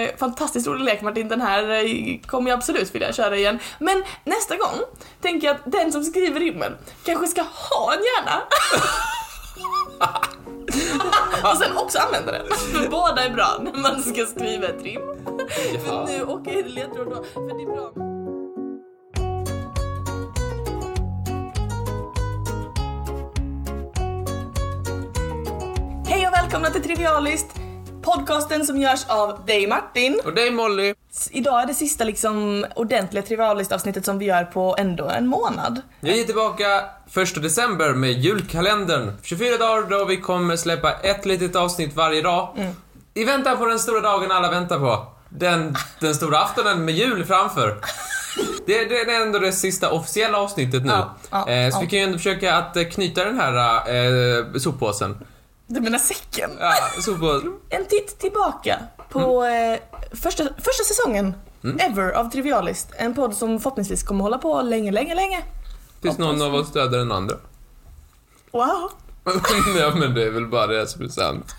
Eh, Fantastiskt rolig lek Martin, den här eh, kommer jag absolut vilja köra igen. Men nästa gång tänker jag att den som skriver rimmen kanske ska ha en hjärna. Och sen också använda den. För båda är bra när man ska skriva ett rim. Men nu åker jag ledtråd då, för det är bra. Hej och välkomna till Trivialist, podcasten som görs av dig Martin. Och dig Molly. Idag är det sista liksom ordentliga Trivialist-avsnittet som vi gör på ändå en månad. Vi är tillbaka 1 december med julkalendern. 24 dagar då vi kommer släppa ett litet avsnitt varje dag. Mm. I väntan på den stora dagen alla väntar på. Den, den stora aftonen med jul framför. Det, det är ändå det sista officiella avsnittet nu. Ja, ja, eh, så ja. vi kan ju ändå försöka att eh, knyta den här eh, soppåsen. Du menar säcken? Ja, soppåsen. En titt tillbaka på Mm. eh, första, första säsongen ever av Trivialist. En podd som förhoppningsvis kommer hålla på länge, länge, länge. Tills någon av oss dödar den andra. Wow. ja men det är väl bara det som är sant.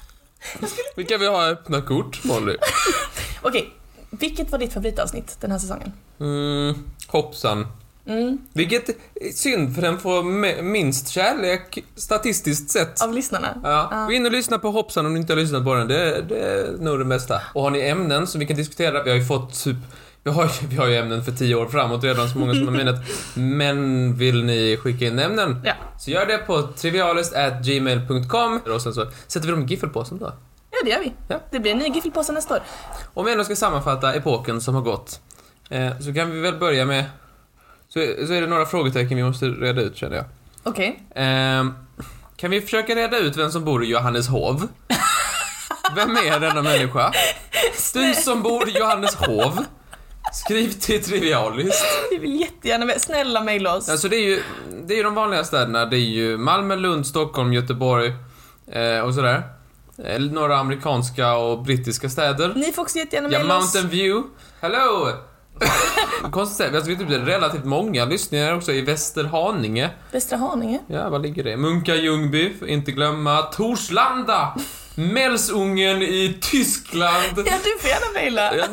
Vilka vi ha öppna kort Molly? Okej, vilket var ditt favoritavsnitt den här säsongen? Mm, hoppsan. Mm, Vilket är synd, för den får minst kärlek statistiskt sett. av lyssnarna? Ja. Gå in och lyssna på Hoppsan om ni inte har lyssnat på den. Det, det är nog det bästa. Och har ni ämnen som vi kan diskutera, vi har ju fått typ vi har, vi har ju ämnen för tio år framåt redan, så många som har menat. Men vill ni skicka in ämnen? Ja. Så gör det på trivialist.gmail.com och sen så sätter vi dem i giffelpåsen då. Ja, det gör vi. Ja. Det blir en ny giffelpåse nästa år. Om vi ändå ska sammanfatta epoken som har gått, eh, så kan vi väl börja med... Så, så är det några frågetecken vi måste reda ut, känner jag. Okej. Ehm, kan vi försöka reda ut vem som bor i Johanneshov? Vem är denna människa? Du som bor i Johanneshov, skriv till Trivialist. Vi vill jättegärna. Snälla mejla oss. Alltså det är ju, det är ju de vanliga städerna. Det är ju Malmö, Lund, Stockholm, Göteborg eh, och sådär. Eh, några amerikanska och brittiska städer. Ni får också jättegärna Ja, mejla oss. Mountain View. Hello! Konstigt att alltså, vi har typ relativt många lyssningar också i Västerhaninge. Västra Haninge. Ja, var ligger det? Munka Ljungby, inte glömma. Torslanda! Mälsungen i Tyskland. Ja, du får gärna mejla. Ja,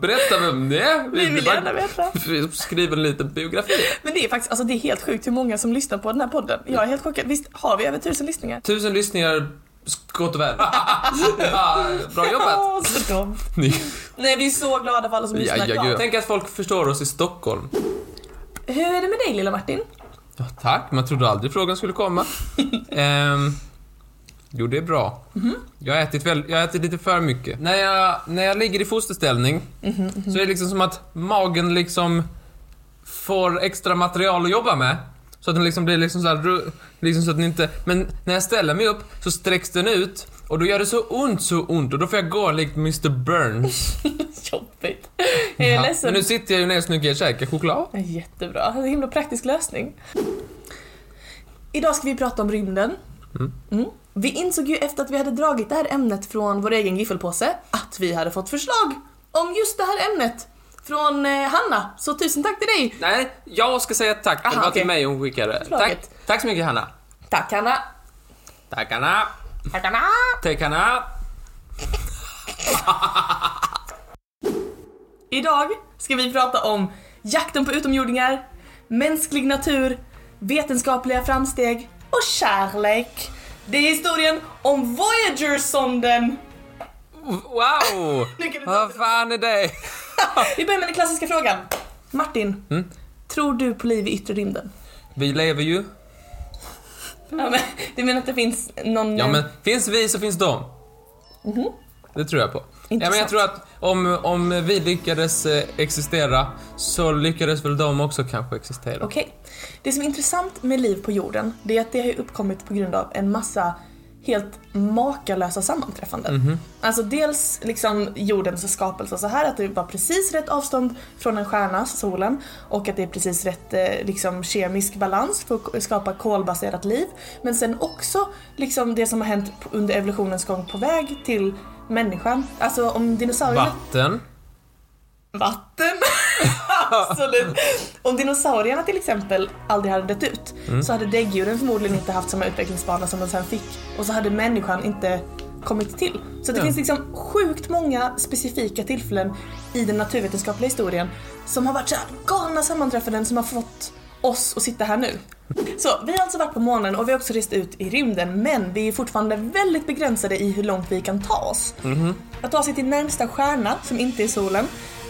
berätta vem det är. Vi vill gärna veta. Skriv en liten biografi. Men det är faktiskt, alltså det är helt sjukt hur många som lyssnar på den här podden. Jag är helt chockad. Visst har vi över tusen lyssningar? Tusen lyssningar, gott och väl. ja, bra jobbat. Så dumt. Nej, vi är så glada för alla som ja, lyssnar. ja, gud. Tänk att folk förstår oss i Stockholm. Hur är det med dig lilla Martin? Ja, tack, man trodde aldrig frågan skulle komma. Ehm, jo, det är bra. Jag, har ätit väl, jag har ätit lite för mycket. När jag, när jag ligger i fosterställning så är det liksom som att magen liksom får extra material att jobba med. Så att den liksom blir liksom så här, ru- liksom så att den inte... Men när jag ställer mig upp så sträcks den ut och då gör det så ont, så ont och då får jag gå likt Mr Burns. Jobbigt. Jag är Ja, ledsen. Men nu sitter jag ju nedsnuggad och käkar choklad. Jättebra. En himla praktisk lösning. Idag ska vi prata om rymden. Mm. Vi insåg ju efter att vi hade dragit det här ämnet från vår egen giffelpåse att vi hade fått förslag om just det här ämnet från eh, Hanna. Så tusen tack till dig! Nej, jag ska säga tack. Aha, det var okej. till mig hon skickade. Tack, tack så mycket Hanna. Tack Hanna! Tack Hanna. Tack Hanna! Tack Hanna. Idag ska vi prata om jakten på utomjordingar, mänsklig natur, vetenskapliga framsteg och kärlek. Det är historien om Voyager-sonden. Wow! Vad fan är det? Vi börjar med den klassiska frågan. Martin, Mm. tror du på liv i yttre rymden? Vi lever ju. Ja, men, du menar att det finns någon... Ja eh, men finns vi så finns de. Det tror jag på. Ja, men jag tror att om, om vi lyckades eh, existera så lyckades väl de också kanske existera. Okej. Det som är intressant med liv på jorden, det är att det har uppkommit på grund av en massa helt makalösa sammanträffanden. Mhm. Alltså dels liksom jordens skapelse så här att det var precis rätt avstånd från en stjärna, solen, och att det är precis rätt eh, liksom kemisk balans för att skapa kolbaserat liv. Men sen också liksom det som har hänt under evolutionens gång på väg till människan. Alltså om dinosaurierna Vatten. Vatten! Absolut. Om dinosaurierna till exempel aldrig hade dött ut så hade däggdjuren förmodligen inte haft samma utvecklingsbana som de sen fick. Och så hade människan inte kommit till. Så det Ja. finns liksom sjukt många specifika tillfällen i den naturvetenskapliga historien som har varit så här galna sammanträffanden som har fått oss att sitta här nu. Så vi har alltså varit på månen och vi har också rest ut i rymden men vi är fortfarande väldigt begränsade i hur långt vi kan ta oss. Att ta sig till närmsta stjärna som inte är solen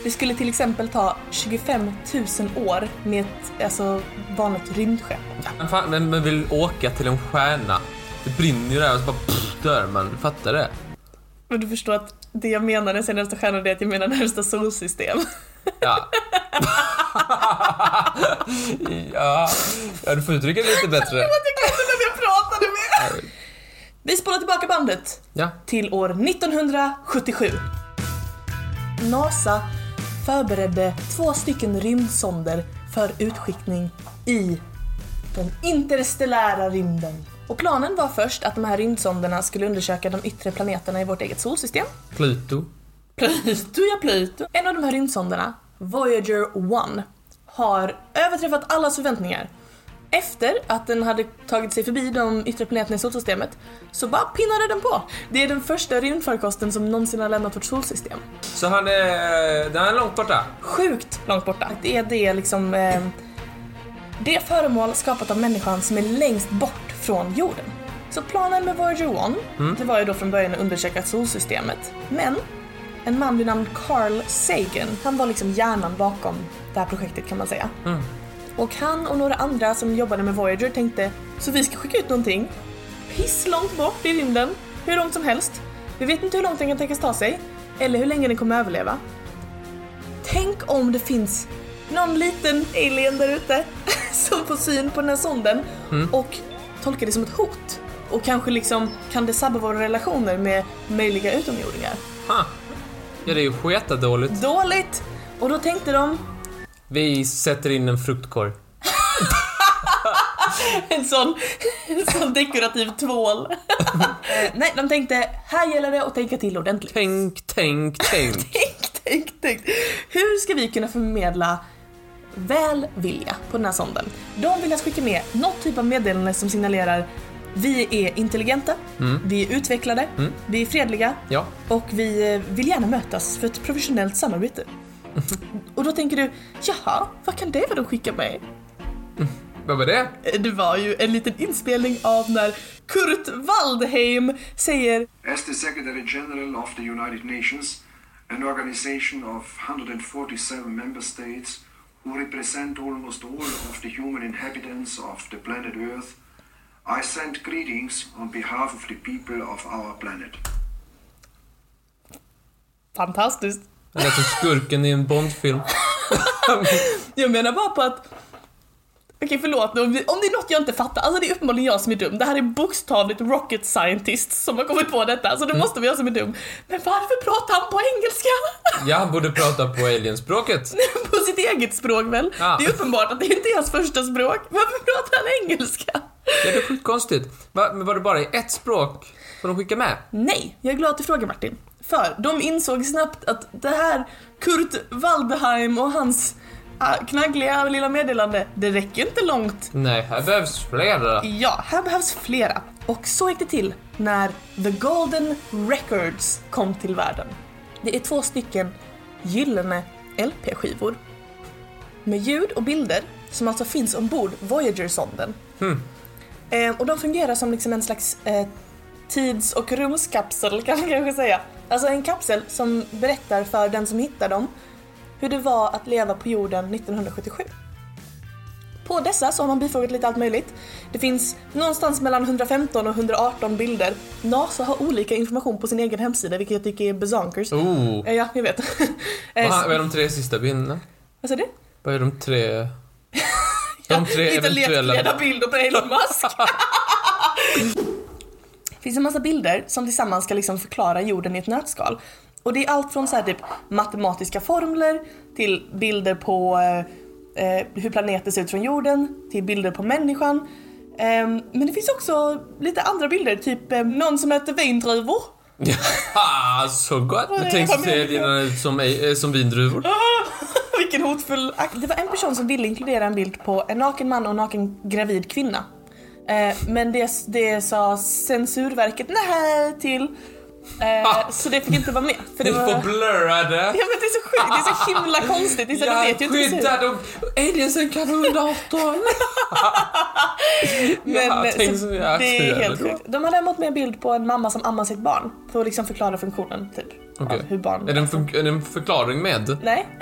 det skulle till exempel ta 25 000 år med ett alltså, vanligt rymdskepp. Men fan, vem vill åka till en stjärna? Det brinner ju där och så bara pff, dör man. Fattar det? Men du förstår att det jag menar när jag säger närmsta stjärna det är att jag menar närmsta solsystem. Ja. ja. ja, du får uttrycka det lite bättre. Jag glömde när jag pratade med. Vi spolar tillbaka bandet Ja. till år 1977. NASA förberedde två stycken rymdsonder för utskickning i den interstellära rymden. Och planen var först att de här rymdsonderna skulle undersöka de yttre planeterna i vårt eget solsystem. Pluto. Pluto, ja Pluto. En av de här rymdsonderna, Voyager 1, har överträffat allas förväntningar. Efter att den hade tagit sig förbi de yttre planeterna i solsystemet så bara pinnade den på. Det är den första rymdfarkosten som någonsin har lämnat vårt solsystem. Så han är... Den är långt borta. Sjukt långt borta. Det är det liksom... Eh, det föremål skapat av människan som är längst bort från jorden. Så planen med Voyager 1, det var ju då från början att undersöka solsystemet. Men en man vid namn Carl Sagan, han var liksom hjärnan bakom det här projektet kan man säga. Och han och några andra som jobbade med Voyager tänkte, så vi ska skicka ut någonting piss långt bort i rymden, hur långt som helst. Vi vet inte hur långt den kan tänkas ta sig, eller hur länge den kommer överleva. Tänk om det finns någon liten alien där ute som får syn på den här sonden och tolkar det som ett hot. Och kanske liksom kan det sabba våra relationer med möjliga utomjordingar. Ha. Ja, det är ju sketadåligt. Dåligt! Och då tänkte de, Vi sätter in en fruktkorg. en sån, en sån dekorativ tvål. Nej, de tänkte, här gäller det att tänka till ordentligt. Tänk, tänk, tänk. Tänk, tänk, tänk. Hur ska vi kunna förmedla välvilja på den här sonden? De vill att skicka med något typ av meddelande som signalerar vi är intelligenta, vi är utvecklade, vi är fredliga Ja. och vi eh, vill gärna mötas för ett professionellt samarbete. Och då tänker du, jaha, vad kan det vara de skickar med? Vad var det? Eh, Det var ju en liten inspelning av när Kurt Waldheim säger As the Secretary General of the United Nations, an organization of 147 member states who represent almost all of the human inhabitants of the planet Earth, I send greetings on behalf of the people of our planet. fantastiskt. Det lät som skurken i en Bondfilm. Jag menar bara på att Okej förlåt nu, om det är något jag inte fattar, alltså det är uppenbarligen jag som är dum. Det här är bokstavligt rocket scientists som har kommit på detta, så det måste vara jag som är dum. Men varför pratar han på engelska? Ja, han borde prata på alienspråket. på sitt eget språk väl? Ja. Det är uppenbart att det inte är hans första språk. Varför pratar han engelska? Ja, det är sjukt konstigt. Va, men var det bara i ett språk som de skickade med? Nej, jag är glad att du frågar Martin. För de insåg snabbt att det här Kurt Waldheim och hans ah, knaggliga lilla meddelande, det räcker inte långt. Nej, här behövs flera. Ja, här behövs flera. Och så gick det till när The Golden Records kom till världen. Det är två stycken gyllene LP-skivor med ljud och bilder som alltså finns ombord Voyager-sonden. Eh, och de fungerar som liksom en slags eh, tids och rumskapsel kan man kanske säga. Alltså en kapsel som berättar för den som hittar dem hur det var att leva på jorden 1977. På dessa så har man bifogat lite allt möjligt. Det finns någonstans mellan 115 och 118 bilder. NASA har olika information på sin egen hemsida vilket jag tycker är bezonkers. Oh. Ja, jag vet. Vad är de tre sista bilderna? Vad sa du? Vad är de tre... De tre Lite eventuella... letledda bilder på Elon Musk. Det finns en massa bilder som tillsammans ska liksom förklara jorden i ett nötskal. Och det är allt från så här typ matematiska formler till bilder på eh, eh, hur planeter ser ut från jorden, till bilder på människan. Ehm, men det finns också lite andra bilder, typ eh, någon som äter vindruvor. Ja, så gott! Vad är- Tänk vad så menar ser du? dina ut som, eh, som vindruvor. Vilken hotfull akt. Det var en person som ville inkludera en bild på en naken man och en naken gravid kvinna. Eh, men det, det sa Censurverket nej till. Eh, så det fick inte vara med. För det Ni var... får blurra det. Ja men det är så sjukt, det är så himla konstigt. Det är så, Jag vet ju inte skyddar dem. Aliensen kan vara under 18. Men, Ja, tänk så det är helt sjukt. De hade däremot med en bild på en mamma som ammar sitt barn. För att liksom förklara funktionen, typ. Okej. Av hur barn... Är det en, för, är det en förklaring med? Nej.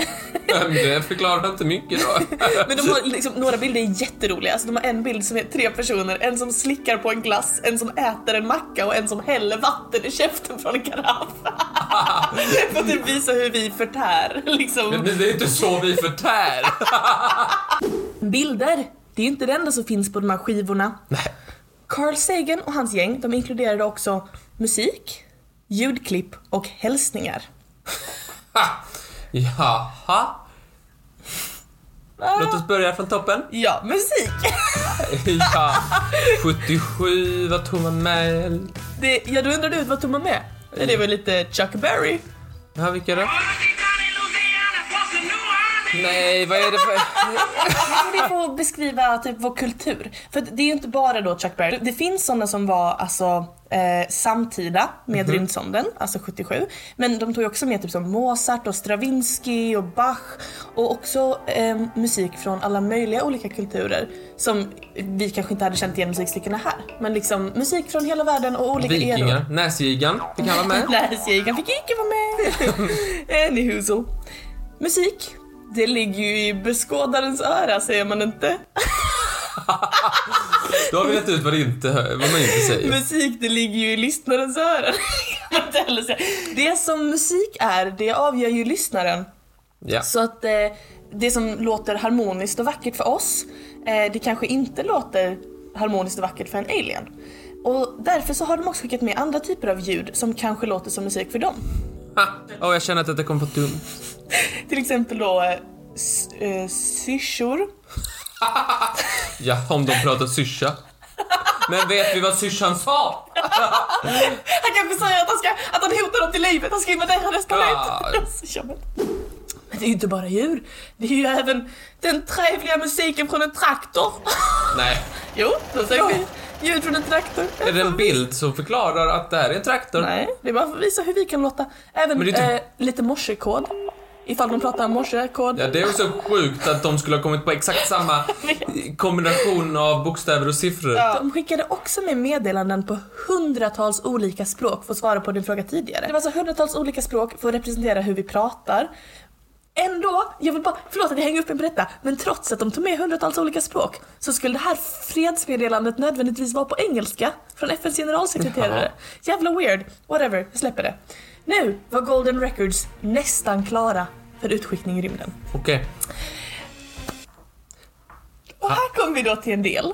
Det förklarar inte mycket då. Men de har liksom, några bilder är jätteroliga. Alltså, de har en bild som är tre personer. En som slickar på en glass, en som äter en macka och en som häller vatten i käften från en karaff. För att typ visa hur vi förtär. Liksom. Men det är inte så vi förtär. Bilder, det är inte det enda som finns på de här skivorna. Nej. Carl Sagan och hans gäng, de inkluderade också musik, ljudklipp och hälsningar. Ha. Jaha. Låt oss börja från toppen. Ja, musik! Ja. 77 var Tomma Mell. Det, ja, då undrar du vad tog man med? Det var lite Chuck Berry. Ja, vilka då? Nej, vad är det för... Vi får beskriva typ vår kultur. För det är ju inte bara då Chuck Berry. Det finns sådana som var alltså eh, samtida med rymdsonden, alltså 77. Men de tog också med typ som Mozart och Stravinsky och Bach och också eh, musik från alla möjliga olika kulturer som vi kanske inte hade känt igen musikstyckena här. Men liksom musik från hela världen och olika eror. Vikingar. Näsjägaren fick han vara med. Näsjägaren fick inte vara med. Anywho. Musik, det ligger ju i beskådarens öra säger man inte. Då har vi rätt ut vad, det inte, vad man inte säger. Musik, det ligger ju i lyssnarens öron. Det som musik är, det avgör ju lyssnaren. Ja. Så att eh, det som låter harmoniskt och vackert för oss, eh, det kanske inte låter harmoniskt och vackert för en alien. Och därför så har de också skickat med andra typer av ljud som kanske låter som musik för dem. Ha. Åh, jag känner att detta kommer på dumt. Till exempel då eh, eh, syrsor. Ja, om de pratar syrsa. Men vet vi vad syrsan sa? Han kanske säger att han, ska, att han hotar dem till livet, han ska invadera Ja. planet. Men det är ju inte bara djur, det är ju även den trevliga musiken från en traktor. Nej. Jo, då säger vi ljud från en traktor. Är det en bild som förklarar att det här är en traktor? Nej, det är bara för att visa hur vi kan låta. Även Men det är eh, lite morsekod. Ifall de pratar morsekod. Ja, det är också sjukt att de skulle ha kommit på exakt samma kombination av bokstäver och siffror. De skickade också med meddelanden på hundratals olika språk för att svara på din fråga tidigare. Det var alltså hundratals olika språk för att representera hur vi pratar. Ändå, jag vill bara, förlåt att jag hänger upp mig på detta, men trots att de tog med hundratals olika språk så skulle det här fredsmeddelandet nödvändigtvis vara på engelska från FNs generalsekreterare. Jävla weird. Whatever, jag släpper det. Nu var Golden Records nästan klara för utskickning i rymden. Okej. Och här kommer vi då till en del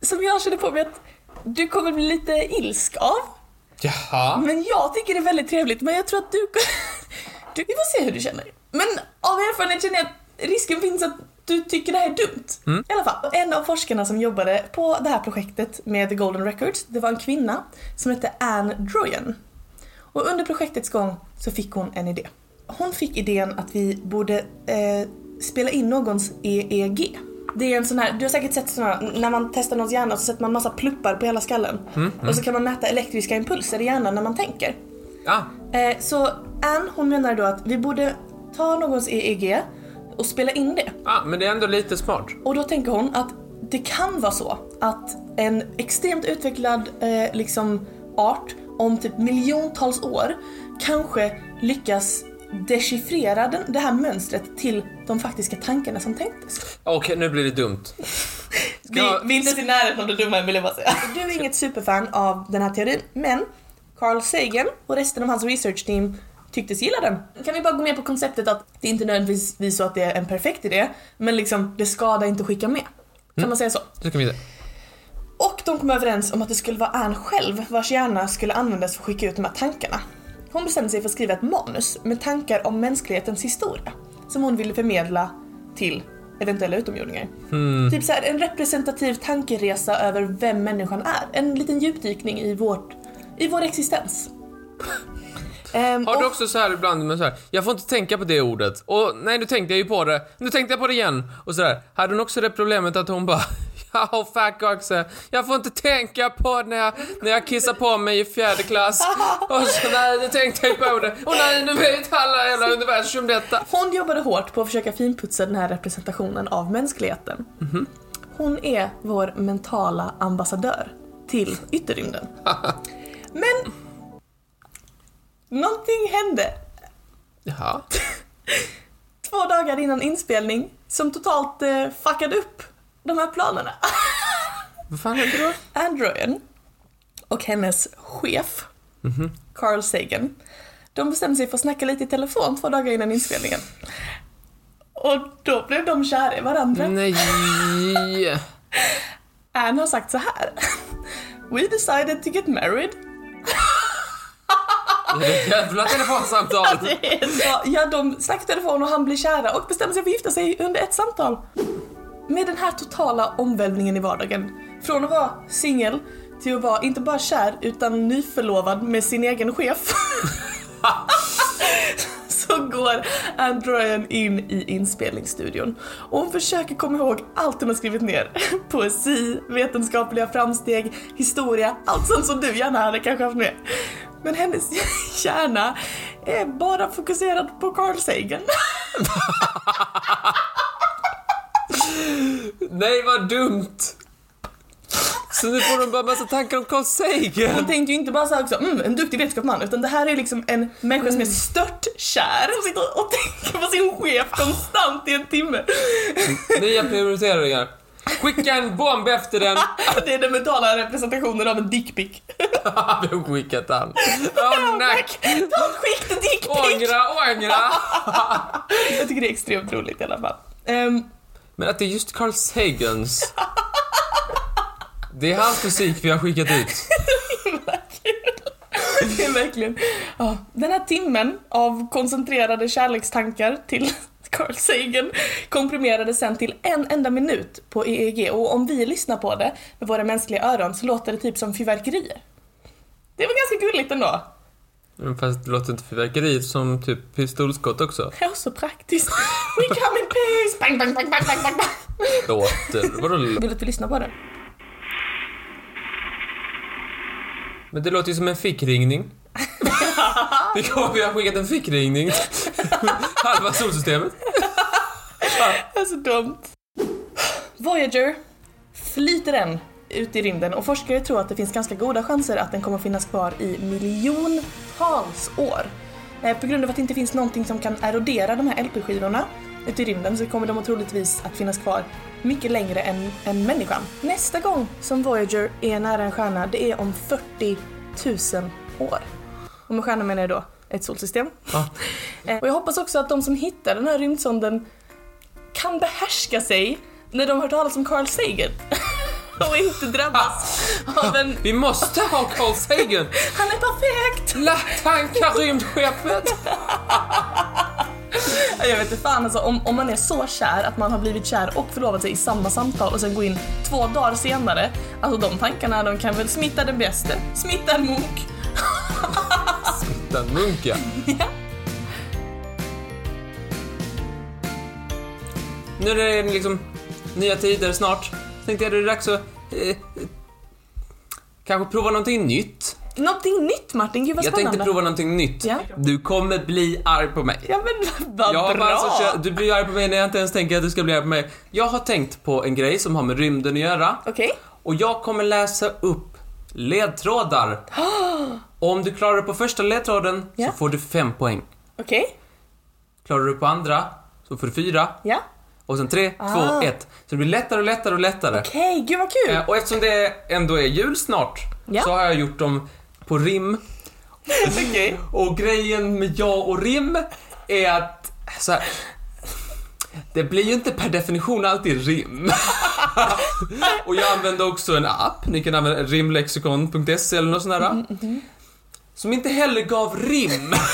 som jag känner på mig att du kommer bli lite ilsk av. Jaha. Men jag tycker det är väldigt trevligt, men jag tror att du... du vi får se hur du känner. Men av erfarenhet känner jag att risken finns att du tycker det här är dumt. I alla fall, en av forskarna som jobbade på det här projektet med The Golden Records, det var en kvinna som hette Anne Droyan. Och under projektets gång så fick hon en idé. Hon fick idén att vi borde eh, spela in någons EEG. Det är en sån här, du har säkert sett såna när man testar någons hjärna så sätter man massa pluppar på hela skallen. Och så kan man mäta elektriska impulser i hjärnan när man tänker. Ja. Eh, så Anne hon menar då att vi borde ta någons EEG och spela in det. ja, men det är ändå lite smart. Och då tänker hon att det kan vara så att en extremt utvecklad eh, liksom art om typ miljontals år kanske lyckas dechiffrera den, det här mönstret till de faktiska tankarna som tänktes. Okej, nu blir det dumt. Vi, jag- vi är inte i närheten av det dumma vill jag bara säga. Du är inget superfan av den här teorin, men Carl Sagan och resten av hans research-team tycktes gilla den. Kan vi bara gå med på konceptet att det inte nödvändigtvis så att det är en perfekt idé, men liksom det skadar inte att skicka med. Kan man säga så? Det ska vi se. Och de kom överens om att det skulle vara Anne själv vars hjärna skulle användas för att skicka ut de här tankarna. Hon bestämde sig för att skriva ett manus med tankar om mänsklighetens historia som hon ville förmedla till eventuella utomjordingar. Typ så här, en representativ tankeresa över vem människan är. En liten djupdykning i, vårt, i vår existens. Ehm, Har du också så här ibland med så här, jag får inte tänka på det ordet. Och nej, nu tänkte jag ju på det. Nu tänkte jag på det igen. Och så där. Hade hon också det problemet att hon bara, Oh fuck också. Jag får inte tänka på det när jag, när jag kissar på mig i fjärde klass. Och så nej, nu tänkte jag på det. Och nej, nu vet alla hela universum detta. Hon jobbade hårt på att försöka finputsa den här representationen av mänskligheten. Hon är vår mentala ambassadör till ytterrymden. Men någonting hände Jaha. två dagar innan inspelning som totalt eh, fuckade upp de här planerna. Vad fan hände då? Androiden och hennes chef, Carl Sagan, de bestämde sig för att snacka lite i telefon två dagar innan inspelningen. Och då blev de kära i varandra. Nej. Anne har sagt så här. We decided to get married. Det jävla telefonsamtal. Ja, de snackade telefon och han blev kära och bestämde sig för att gifta sig under ett samtal. Med den här totala omvälvningen i vardagen. Från att vara singel till att vara inte bara kär utan nyförlovad med sin egen chef. Så går Androiden in i inspelningsstudion och hon försöker komma ihåg allt hon har skrivit ner. Poesi, vetenskapliga framsteg, historia, allt sånt som du gärna hade kanske haft med. Men hennes hjärna är bara fokuserad på Carl Sagan. Nej, vad dumt. Så nu får de bara massa tankar om Carl Sagan. Hon tänkte ju inte bara såhär också, mm, en duktig vetenskapsman, utan det här är liksom en människa som är stört kär och sitter och tänker på sin chef konstant i en timme. Nya prioriteringar. Skicka en bomb efter den. Det är den mentala representationen av en dickpic. Vem skickat han? Åh nej! Don't skick the dickpic! Ångra, ångra! Jag tycker det är extremt roligt i alla fall. Ehm, Men att det är just Carl Sagans. Det är hans musik vi har skickat ut. det är verkligen... Ja, den här timmen av koncentrerade kärlekstankar till Carl Sagan komprimerades sen till en enda minut på EEG och om vi lyssnar på det med våra mänskliga öron så låter det typ som fyrverkerier. Det var ganska gulligt ändå. Fast det låter inte fyrverkeri som typ pistolskott också. Ja, så praktiskt. We come in peace! Bang, bang, bang, bang, bang, bang, bang. Låter? Vadå? Vill du att vi lyssnar på det? Men det låter ju som en fickringning. Vi kommer, vi har skickat en fickringning. Halva solsystemet. Det är så dumt. Voyager flyter än ut i rymden och forskare tror att det finns ganska goda chanser att den kommer finnas kvar i miljontals år. Eh, På grund av att det inte finns någonting som kan erodera de här LP-skivorna ute i rymden så kommer de troligtvis att finnas kvar mycket längre än, än människan. Nästa gång som Voyager är nära en stjärna, det är om 40 000 år. Och med stjärna menar jag då ett solsystem. Ja. Eh, Och jag hoppas också att de som hittar den här rymdsonden kan behärska sig när de hör talas om Carl Sagan. och inte drabbas av en... Vi måste ha Carl Sagan! Han är perfekt! Lattanka rymdskeppet! Jag vet inte fan alltså, om, om man är så kär att man har blivit kär och förlovat sig i samma samtal och sen går in två dagar senare. Alltså de tankarna de kan väl smitta den bäste. Smitta en munk. Den munka. Nu är det liksom nya tider snart. Tänkte jag det är dags att eh, kanske prova någonting nytt. Någonting nytt Martin, gud vad Jag spännande. tänkte prova någonting nytt. Ja. Du kommer bli arg på mig. Ja men vad Jag har bra! bara så du blir arg på mig när jag inte ens tänker att du ska bli arg på mig. Jag har tänkt på en grej som har med rymden att göra. Okej. Och jag kommer läsa upp ledtrådar. Om du klarar det på första ledtråden Ja. så får du fem poäng. Okej. Klarar du på andra så får du fyra. Ja. Och sen tre, Ah. två, ett. Så det blir lättare och lättare och lättare. Okej, gud vad kul! Eh, Och eftersom det ändå är jul snart Ja. så har jag gjort dem på rim. Okej. Och grejen med ja och rim är att så här, det blir ju inte per definition alltid rim. och jag använder också en app, ni kan använda rimlexikon.se eller något sånt där. Som inte heller gav rim.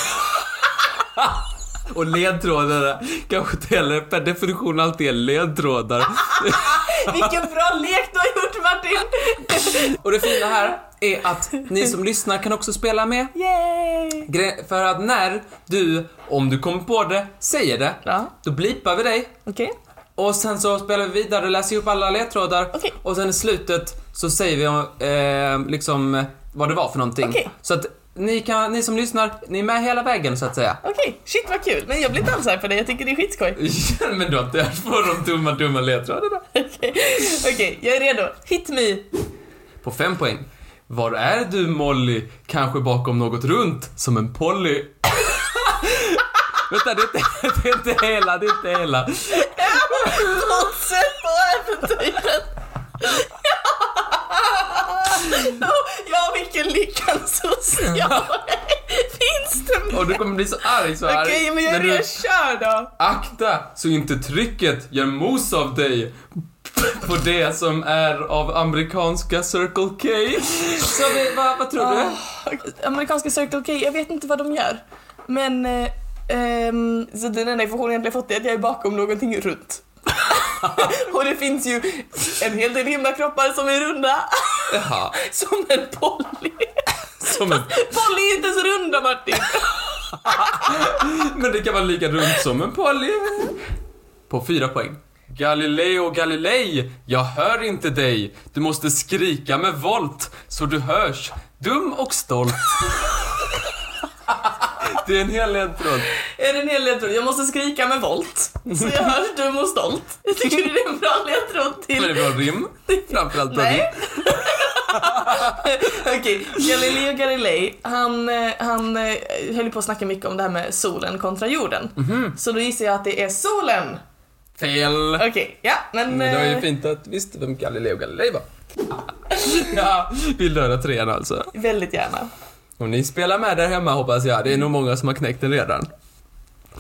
och ledtrådarna kanske inte heller per definition alltid är ledtrådar. Vilken bra lek du har gjort Martin! Och det fina här är att ni som lyssnar kan också spela med. Yay! För att när du, om du kommer på det, säger det, Ja. då blipar vi dig. Okej. Och sen så spelar vi vidare, läser upp alla ledtrådar. Okej. Och sen i slutet så säger vi eh, liksom vad det var för någonting. Okej. Så att ni, kan, ni som lyssnar, ni är med hela vägen så att säga. Okej, shit vad kul. Men jag blir inte alls arg på det, jag tycker det är skitskoj. Ja, men du har inte hört på de dumma, dumma ledtrådarna. Okej, Okej, jag är redo. Hit me. På fem poäng. Var är du Molly? Kanske bakom något runt, som en Polly. Vänta, det är, inte, det är inte hela, det är inte hela. Fortsätt på äventyret. Vilken lyckans social. Finns det mer? Och du kommer bli så arg så här. Okej, men jag är redan körd då. Akta så inte trycket gör mos av dig på det som är av amerikanska Circle K. Så vi, vad, vad tror du? Ah, Amerikanska Circle K, jag vet inte vad de gör. Men, eh, ehm, så den enda informationen jag egentligen fått är att jag är bakom någonting runt. Och det finns ju en hel del himlakroppar som är runda. Jaha, Som en Polly. som en, Polly är inte ens runda Martin. men det kan vara lika runt som en Polly. På fyra poäng. Galileo Galilei, jag hör inte dig. Du måste skrika med volt så du hörs. Dum och stolt. Det är en hel ledtråd. Är det en hel ledtråd? Jag måste skrika med volt. Så jag hörs dum och stolt. Jag tycker det är en bra ledtråd Men det till... är bra rim. Framförallt bra rim. Nej. Okej, Galileo Galilei, han, eh, han eh, höll på att snacka mycket om det här med solen kontra jorden. Mhm. Så då gissar jag att det är solen. Fel. Okej, ja, men... Men det var ju eh, fint att du visste vem Galileo Galilei var. ja, vill du höra trean alltså? Väldigt gärna. Och ni spelar med där hemma hoppas jag. Det är nog många som har knäckt den redan.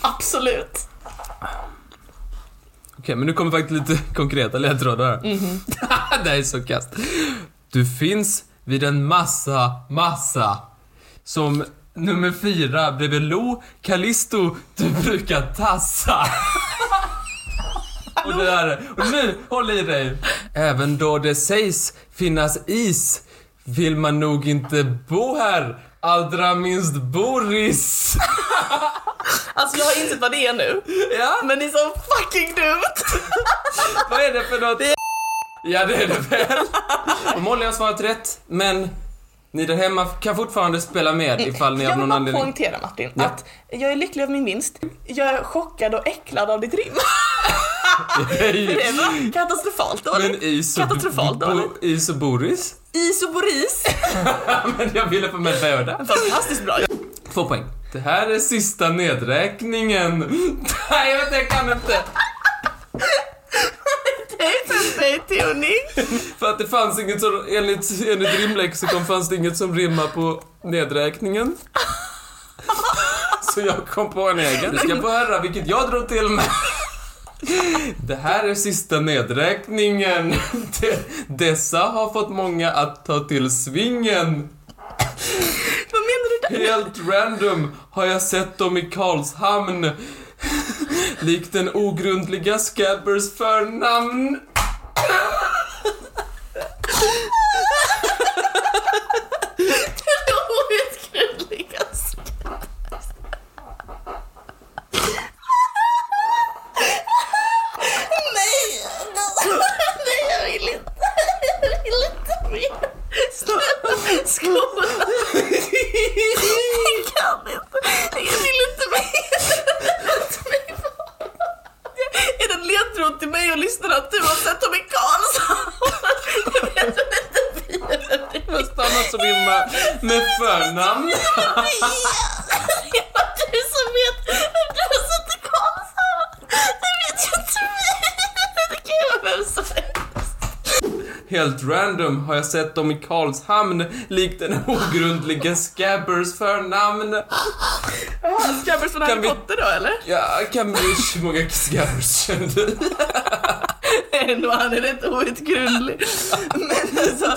Absolut. Okej, men nu kommer faktiskt lite konkreta ledtrådar här. det här är så kast. Du finns vid en massa, massa. Som nummer fyra bredvid Lo, Callisto, du brukar tassa. och det där, och nu, håll i dig. Även då det sägs finnas is vill man nog inte bo här. Allra minst Boris. Alltså jag har insett vad det är nu. ja, Men det är så fucking dumt. vad är det för något? Ja, det är det väl. Och Molly har svarat rätt, men ni där hemma kan fortfarande spela med ifall ni Jag av vill någon bara anledning... poängtera Martin, Ja. att jag är lycklig över min vinst. Jag är chockad och äcklad av ditt rim. Det var katastrofalt dåligt. Men is och, Katastrofalt dåligt. is och Boris? Boris. men jag ville få med båda. Fantastiskt bra. Två poäng. Det här är sista nedräkningen. Nej, jag vet jag kan inte. För att det fanns inget som, enligt, enligt rimlexikon fanns det inget som rimmar på nedräkningen. Så jag kom på en egen. Du ska få höra vilket jag drog till med. Det här är sista nedräkningen. De, dessa har fått många att ta till svingen. Vad menar du där? Helt random har jag sett dem i Karlshamn. Likt den ogrundliga Scabbers förnamn. Outgrundligast. Nej! Nej, jag vill inte. Jag vill inte mer. Snälla, skola. Jag kan inte. Jag vill inte mer. Låt mig vara. Är det en ledtråd till mig och lyssnarna att du har sett dem i Karlshamn? Jag vet inte vidare. Fast annat som rimmar förnamn. Det var du som vet att du har sett i Karlshamn. Det vet ju inte vi. Det kan ju vara vem som helst. Helt random har jag sett dem i Karlshamn, likt den ogrundlige Scabbers förnamn. Scabbers från Harry Kan vi- Potter då eller? Ja, Cambridge, hur många Scabbers känner du? Ändå han är rätt outgrundlig. Men alltså...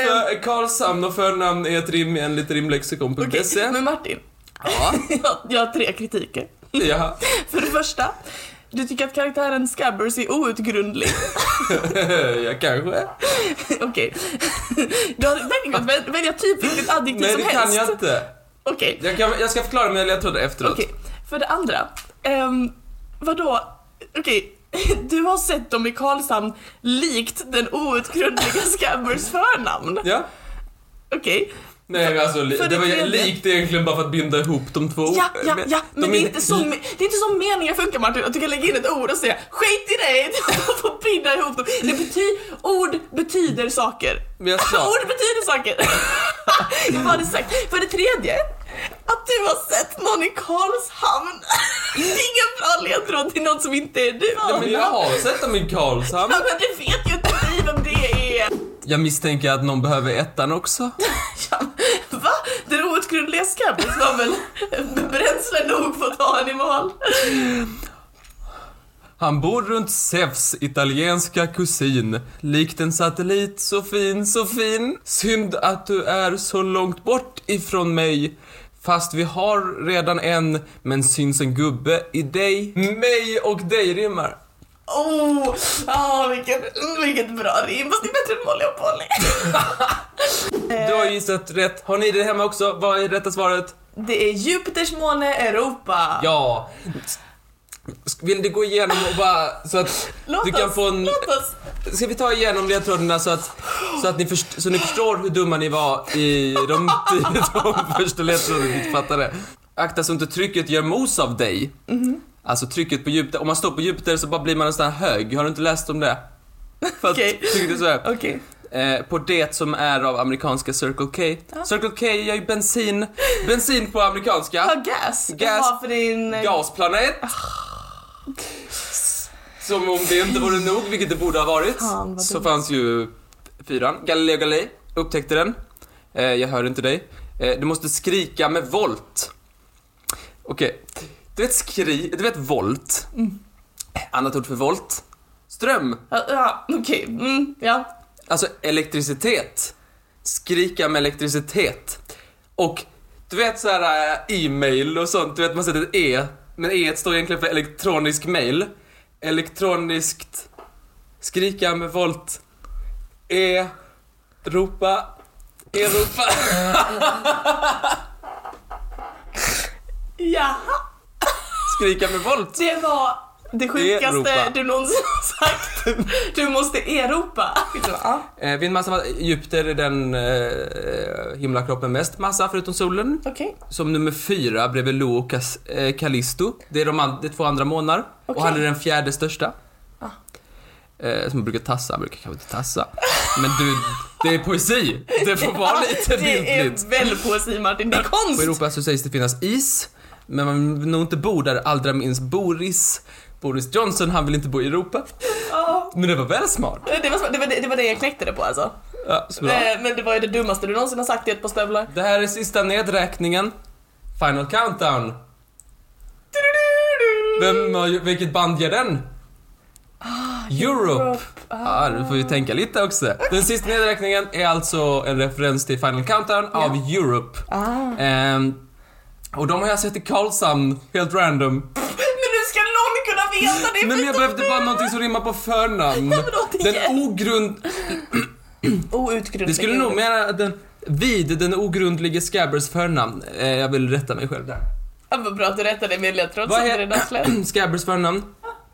ehm, För Karlshamn och förnamn är ett rim enligt rimlexikon.se. okej, Men Martin, Ja, jag, jag har tre kritiker. ja. För det första, du tycker att karaktären Scabbers är outgrundlig. ja, kanske. Okej. Du har verkligen kunnat väl- välja typ vilket adjektiv Nej, som det helst. kan jag inte. Okej. Jag, kan, jag ska förklara mina ledtrådar efteråt. Okej, för det andra. Um, vadå? Okej, Du har sett dem i Karlshamn likt den outgrundliga Scabbers förnamn. Ja. Okej. Nej men alltså, det det var tredje- likt egentligen bara för att binda ihop de två Ja, ja, ja, de men det är, in- inte så, det är inte så meningen funkar Martin, att du kan lägga in ett ord och säga skit i det, du får binda ihop dem. Det bety- ord betyder saker. Ord betyder saker. Jag har det sagt. För det tredje, att du har sett någon i Karlshamn. Det är ingen bra ledtråd till någon som inte är du. Ja, men jag har sett dem i Karlshamn. Ja, men du vet ju inte vi vem det är. Jag misstänker att någon behöver ettan också. Ja, va? Den outgrundliga Scabbers var väl bränsle nog för att ta henne i mål? Han bor runt Zeus italienska kusin. Likt en satellit, så fin, så fin. Synd att du är så långt bort ifrån mig. Fast vi har redan en, men syns en gubbe i dig. Mig och dig rimmar. Oh, ah, vilket, vilket bra rim. Fast det är bättre än Molly och Polly. Du har gissat rätt. Har ni det hemma också? Vad är rätta svaret? Det är Jupiters måne Europa. Ja. Vill du gå igenom och bara så att Låt du kan oss, få en... låt oss. Ska vi ta igenom ledtrådarna så att, så att ni, först, så ni förstår hur dumma ni var i de, de första ledtrådarna ni inte fattade. Akta så inte trycket gör mos av dig. Alltså trycket på Jupiter. Om man står på Jupiter så bara blir man här hög. Har du inte läst om det? För att Okej. trycket är så här. Okej. Eh, på det som är av amerikanska Circle K. Circle K gör ju bensin. Bensin på amerikanska. Ja, gas. Gas. För din... eh, Gasplanet. Som om det inte vore nog, vilket det borde ha varit, så dumt. fanns ju fyran. Galileo Galilei upptäckte den. Eh, jag hör inte dig. Eh, du måste skrika med volt. Okej. Du vet skri... Du vet volt? Mm. Annat ord för volt? Ström. Ja, ja okej. Mm, ja. Alltså elektricitet. Skrika med elektricitet. Och du vet så här äh, e-mail och sånt, du vet man sätter ett e, men e står egentligen för elektronisk mail. Elektroniskt skrika med volt. E, ropa, Europa. Jaha. Skrika med volt. Det var det sjukaste Europa. du någonsin har sagt. Du måste eropa. Ja. Eh, vid en massa, ma- Jupiter är den eh, himlakroppen mest massa förutom solen. Okej. Som nummer fyra bredvid Lo och Cas- eh, Callisto. Det är de an- det är två andra månar. Och Okej. han är den fjärde största. Ah. Eh, som brukar tassa, brukar kanske inte tassa. Men du, det är poesi. Det får vara lite Det är bildligt. väl poesi Martin, det är På konst. Europa så sägs det finnas is. Men man vill nog inte bo där, allra minst Boris. Boris Johnson, han vill inte bo i Europa. Ja. Men det var väl smart? Det var, det, var, det var det jag knäckte det på alltså. Ja, bra. Eh, Men det var ju det dummaste du någonsin har sagt i ett par stövlar. Det här är sista nedräkningen. Final countdown. Vem, vilket band gör den? Europe. Ja, du får ju tänka lite också. Den sista nedräkningen är alltså en referens till Final Countdown av Europe. Ah. Ehm, och de har jag sett i Karlshamn, helt random. Men hur ska någon kunna veta det? Men jag behövde bara någonting som rimmar på förnamn. Den ogrund... Outgrundlig. Det skulle nog mena den... Vid den ogrundlige Scabbers förnamn. Eh, jag vill rätta mig själv där. Ja, vad bra att du rättade min ledtråd är- det redan släppt. Scabbers förnamn?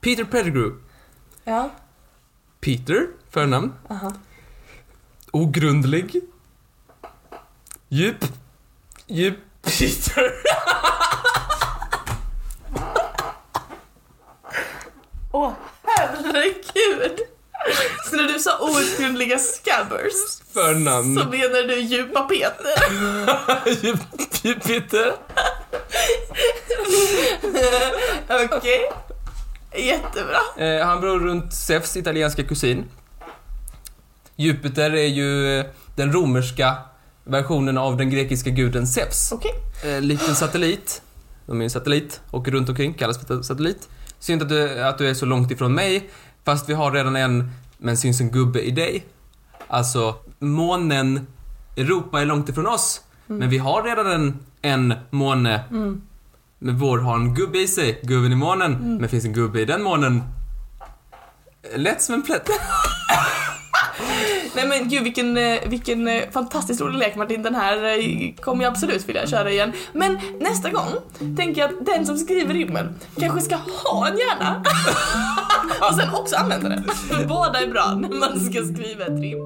Peter Pettigrew. Ja. Peter, förnamn. Aha. Ogrundlig. Djup. Djup. Peter. Åh, herregud! Så när du sa outgrundliga scabbers Förnamn. så menar du djupa Peter? Peter. Okej. Jättebra. Eh, han bor runt Zeus italienska kusin. Jupiter är ju eh, den romerska versionen av den grekiska guden Zeus. Okej. Eh, likt en satellit. De är en satellit, åker runt omkring, kallas för satellit. Synd att du, att du är så långt ifrån mig, fast vi har redan en, men syns en gubbe i dig. Alltså, månen, Europa är långt ifrån oss, men vi har redan en, en måne. Mm. Men vår har en gubbe i sig, gubben i månen, men finns en gubbe i den månen. Lätt som en plätt. Nej men gud vilken, eh, vilken eh, fantastiskt rolig lek Martin, den här eh, kommer jag absolut vilja köra igen. Men nästa gång tänker jag att den som skriver rimmen kanske ska ha en hjärna. Och sen också använda den. För båda är bra när man ska skriva ett rim.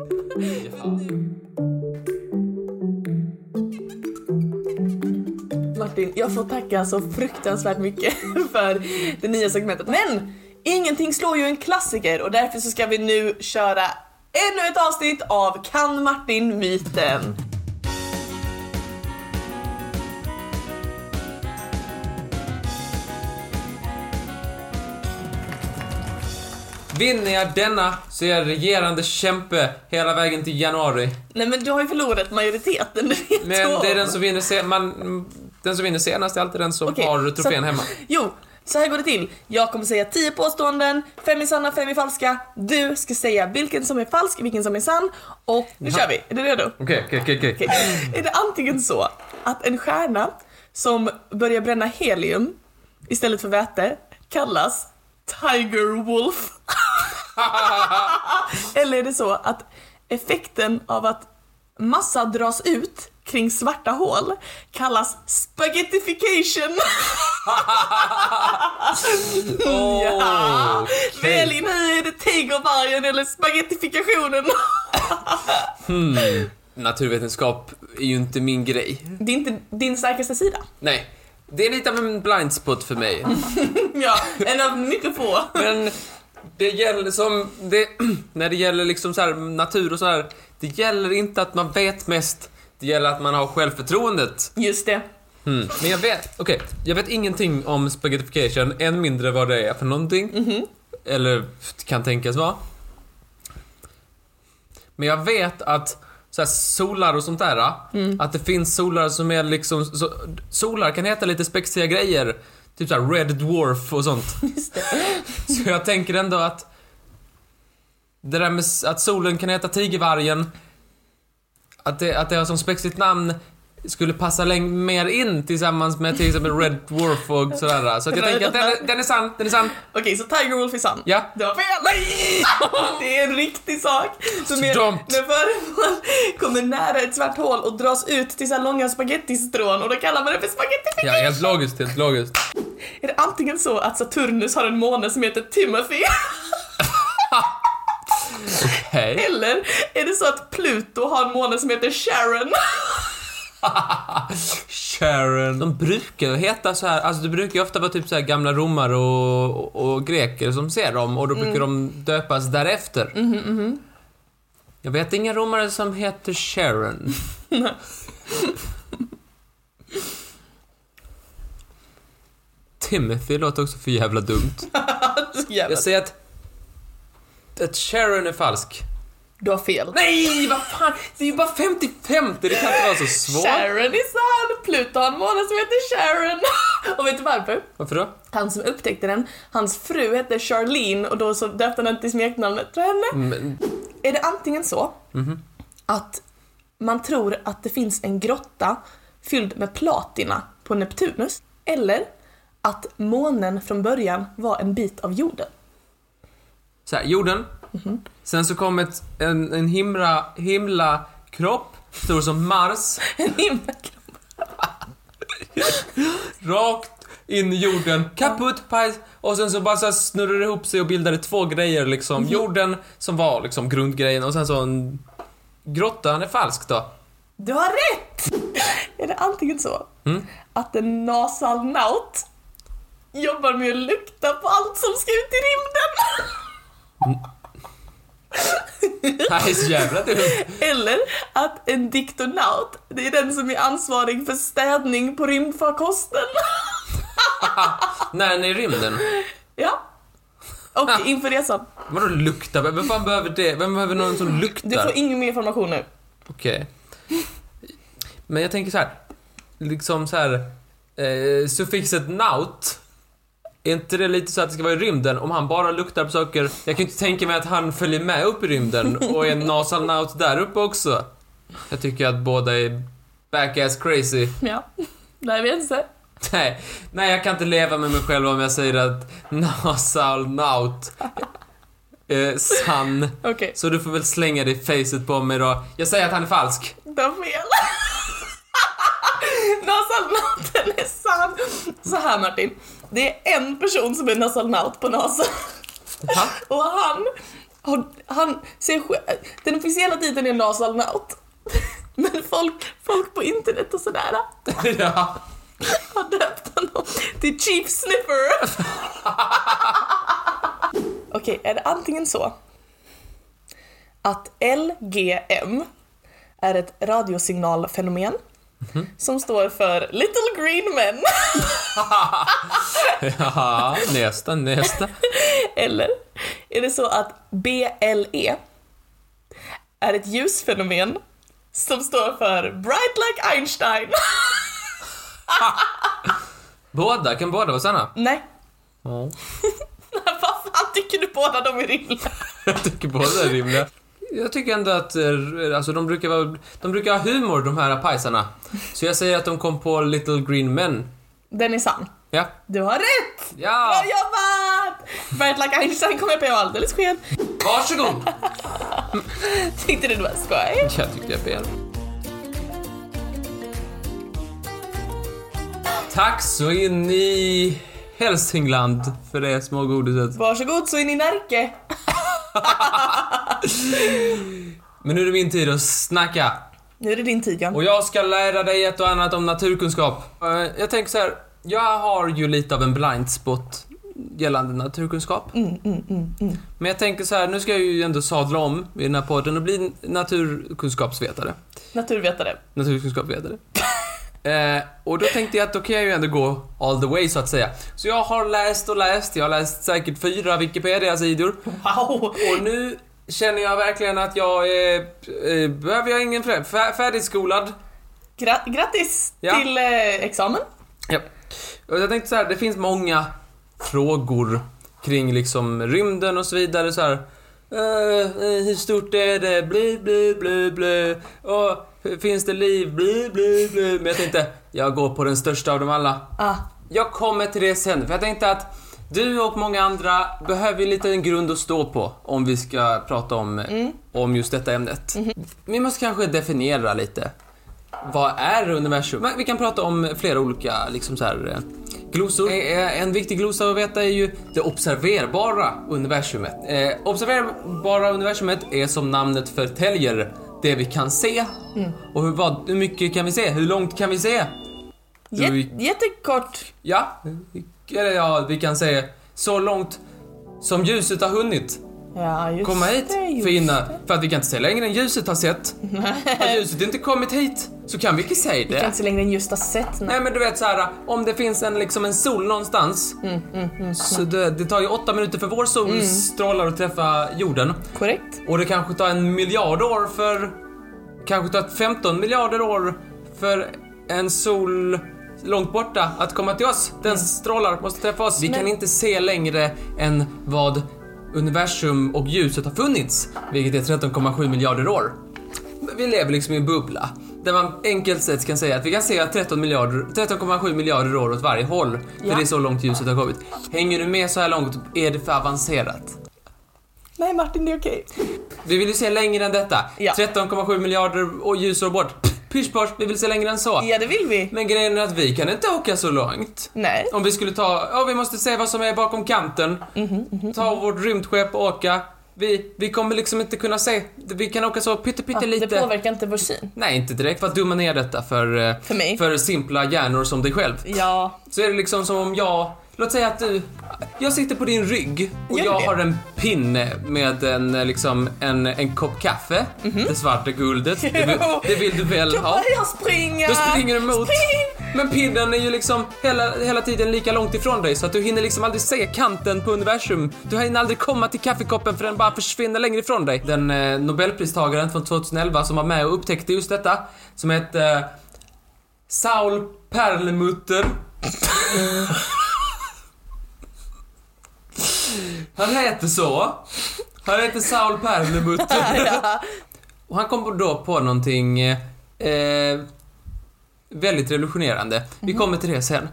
Martin, jag får tacka så fruktansvärt mycket för det nya segmentet. Men ingenting slår ju en klassiker och därför så ska vi nu köra ännu ett avsnitt av Kan Martin myten? Vinner jag denna så är jag regerande kämpe hela vägen till januari. Nej men du har ju förlorat majoriteten, det vet Men det är den som vinner man, den som vinner senast är alltid den som Okej, har trofén så- hemma. Jo, så här går det till. Jag kommer säga 10 påståenden, fem är sanna, fem är falska. Du ska säga vilken som är falsk, vilken som är sann. Och nu kör vi. Är du redo? Okej, okej. Okej. Är det antingen så att en stjärna som börjar bränna helium istället för väte kallas Tiger Wolf? Eller är det så att effekten av att massa dras ut kring svarta hål kallas spaghettification? ja. Okej. Välj nu, är det tigervargen eller spaghettifikationen? Naturvetenskap är ju inte min grej. Det är inte din starkaste sida. Nej. Det är lite av en blind spot för mig. Ja, en av mycket få. Men det gäller som, det, när det gäller liksom så här natur och så här, det gäller inte att man vet mest, det gäller att man har självförtroendet. Just det. Mm. Men jag vet, okej, jag vet ingenting om spaghettification, än mindre vad det är för någonting. Eller kan tänkas vara. Men jag vet att så här, solar och sånt där, att det finns solar som är liksom, så, solar kan heta lite spexiga grejer. Typ såhär Red Dwarf och sånt. Just det. Så jag tänker ändå att det där med att solen kan heta tigervargen, att det, att det har som spexigt namn skulle passa läng- mer in tillsammans med till exempel Red Dwarf och sådär. Så att jag tänker att den är, den är sann, den är sann. Okej, så Tiger Wolf är sann. Ja. Det var fel! Nej! Det är en riktig sak. Som är Dumt. när föremål kommer nära ett svart hål och dras ut till så här långa spagettistrån och då kallar man det för spaghettification. Ja, helt logiskt, helt logiskt. Är det antingen så att Saturnus har en måne som heter Timothy Hej. eller är det så att Pluto har en måne som heter Sharon? Sharon. De brukar heta så här, alltså det brukar ju ofta vara typ så här gamla romare och, och, och greker som ser dem och då brukar de döpas därefter. Jag vet inga romare som heter Sharon. Timothy låter också för jävla dumt. Jävla- Jag säger att, att Sharon är falsk. Du har fel. Nej, vad fan! Det är ju bara 50-50, det kan inte vara så svårt. Sharon är sann! Pluto har en måne som heter Sharon. Och vet du varför? Varför då? Han som upptäckte den, hans fru hette Charlene och då så döpte han den till smeknamnet för henne. Men, Är det antingen så att man tror att det finns en grotta fylld med platina på Neptunus eller att månen från början var en bit av jorden? Så här, jorden. Sen så kom ett, en, en himla, himla kropp, stor som Mars, En himmelkropp. rakt in i jorden, kaputt, paj, och sen så bara så snurrade det ihop sig och bildade två grejer liksom. Jorden som var liksom grundgrejen och sen så en grottan är falsk då. Du har rätt! Är det antingen så Mm. att en nasalnaut jobbar med att lukta på allt som ska ut i rymden? Nej, så jävla dumt. Eller att en diktonaut, det är den som är ansvarig för städning på rymdfarkosten. När den är i rymden. Ja. Och inför resan. Vadå lukta? Vem fan behöver det? Vem behöver någon som luktar? Du får ingen mer information nu. Okej. Men jag tänker så här. Liksom så här. Eh, suffixet naut. Är inte det lite så att det ska vara i rymden? Om han bara luktar på saker. Jag kan ju inte tänka mig att han följer med upp i rymden och är en NASA-naut där uppe också. Jag tycker att båda är back-ass crazy. Ja. Nej, vi är inte. Nej, nej, jag kan inte leva med mig själv om jag säger att NASA-naut. eh, sann. Okej, Så du får väl slänga det i facet på mig då. Jag säger att han är falsk. du har fel. Nasalnauten är sann. Så här Martin, det är en person som är nasalnaut på NASA. Ha? Och han, han, ser den officiella titeln är nasalnaut. Men folk, folk på internet och sådär ja. har döpt honom till Chief Sniffer. Okej, är det antingen så att LGM är ett radiosignalfenomen som står för Little Green Men ja, nästa, nästa. eller är det så att BLE är ett ljusfenomen som står för Bright Like Einstein? Båda, kan båda vara sanna? Nej, Ja. vad fan tycker du båda de är rimliga? Jag tycker båda är rimliga. Jag tycker ändå att, eh, alltså de brukar vara, de brukar ha humor de här pajsarna. Så jag säger att de kom på Little Green Men. Den är sann. Ja. Du har rätt! Ja! Bra jobbat! Like Einstein kom jag på alldeles sken. Varsågod! Tyckte du det var skoj? Jag tyckte jag fel. Tack så in i Hälsingland för det små godiset. Varsågod så är ni Närke. Men nu är det min tid att snacka. Nu är det din tid Jan. Och jag ska lära dig ett och annat om naturkunskap. Eh, Jag tänker så här, jag har ju lite av en blind spot gällande naturkunskap. Men jag tänker så här, nu ska jag ju ändå sadla om i den här podden och bli naturkunskapsvetare. Naturvetare. Naturkunskapsvetare. eh, och då tänkte jag att då kan jag ju ändå gå all the way så att säga. Så jag har läst och läst, jag har läst säkert fyra Wikipedia-sidor. Wow! Och nu känner jag verkligen att jag är... Eh, behöver jag ingen fler? Fär, färdigskolad? Gra- grattis Ja. till eh, examen. Ja. Jag tänkte så här, det finns många frågor kring liksom rymden och så vidare så här. eh, eh, hur stort är det? Bli, bli, bli, bli. Och finns det liv? Bli, bli, bli. Men jag tänkte, jag går på den största av dem alla. Ah, Jag kommer till det sen, för jag tänkte att du och många andra behöver lite en grund att stå på om vi ska prata om, om just detta ämnet. Vi måste kanske definiera lite. Vad är universum? Vi kan prata om flera olika liksom så här, eh, glosor. Eh, En viktig glosa att veta är ju det observerbara universumet. Eh, observerbara universumet är som namnet förtäljer det vi kan se. Och hur, vad, hur mycket kan vi se? Hur långt kan vi se? jät- Vi- jättekort. Ja, eller ja, vi kan säga så långt som ljuset har hunnit Ja, just komma hit. det, just För, innan, det. för att vi kan inte se längre än ljuset har sett. Har ljuset inte kommit hit så kan vi inte säga Vi kan det. inte se längre än just har sett. Nej. Nej men du vet så här, om det finns en, liksom en sol någonstans. Mm, så det, det tar ju åtta minuter för vår solstrålar att träffa jorden. Korrekt. Och det kanske tar en miljard år för... Kanske tar 15 miljarder år för en sol långt borta att komma till oss. Den strålar måste träffa oss. Vi Men- kan inte se längre än vad universum och ljuset har funnits, vilket är 13,7 miljarder år. Vi lever liksom i en bubbla. Där man enkelt sett kan säga att vi kan se 13 miljarder, 13,7 miljarder år åt varje håll. För Ja. det är så långt ljuset har kommit. Hänger du med så här långt är det för avancerat. Nej Martin, det är okej. Vi vill ju se längre än detta. Ja. 13,7 miljarder och ljusår bort. Posch, vi vill se längre än så. Ja, det vill vi. Men grejen är att vi kan inte åka så långt. Nej. Om vi skulle ta, ja vi måste se vad som är bakom kanten. Ta vårt rymdskepp och åka. Vi, vi kommer liksom inte kunna se. Vi kan åka så pytte pytte Ja, lite. det påverkar inte vår syn. Nej, inte direkt för att dumma ner detta för, eh, För mig. för simpla hjärnor som dig själv. Ja. Så är det liksom som om jag, låt säga att du, jag sitter på din rygg och Gör jag det. har en pinne med en, liksom, en, en kopp kaffe, det svarta guldet. Det vill, det vill du väl Då ha? börjar jag springa. Då springer du emot. Spring! Men pinnen är ju liksom hela, hela tiden lika långt ifrån dig så att du hinner liksom aldrig se kanten på universum. Du hinner aldrig komma till kaffekoppen för den bara försvinner längre ifrån dig. Den eh, nobelpristagaren från 2011 som var med och upptäckte just detta, som hette eh, Saul Perlmutter. Han heter så. Han heter Saul Perlmutter. Ja. Och han kom då på någonting eh, väldigt revolutionerande. Vi kommer till det sen.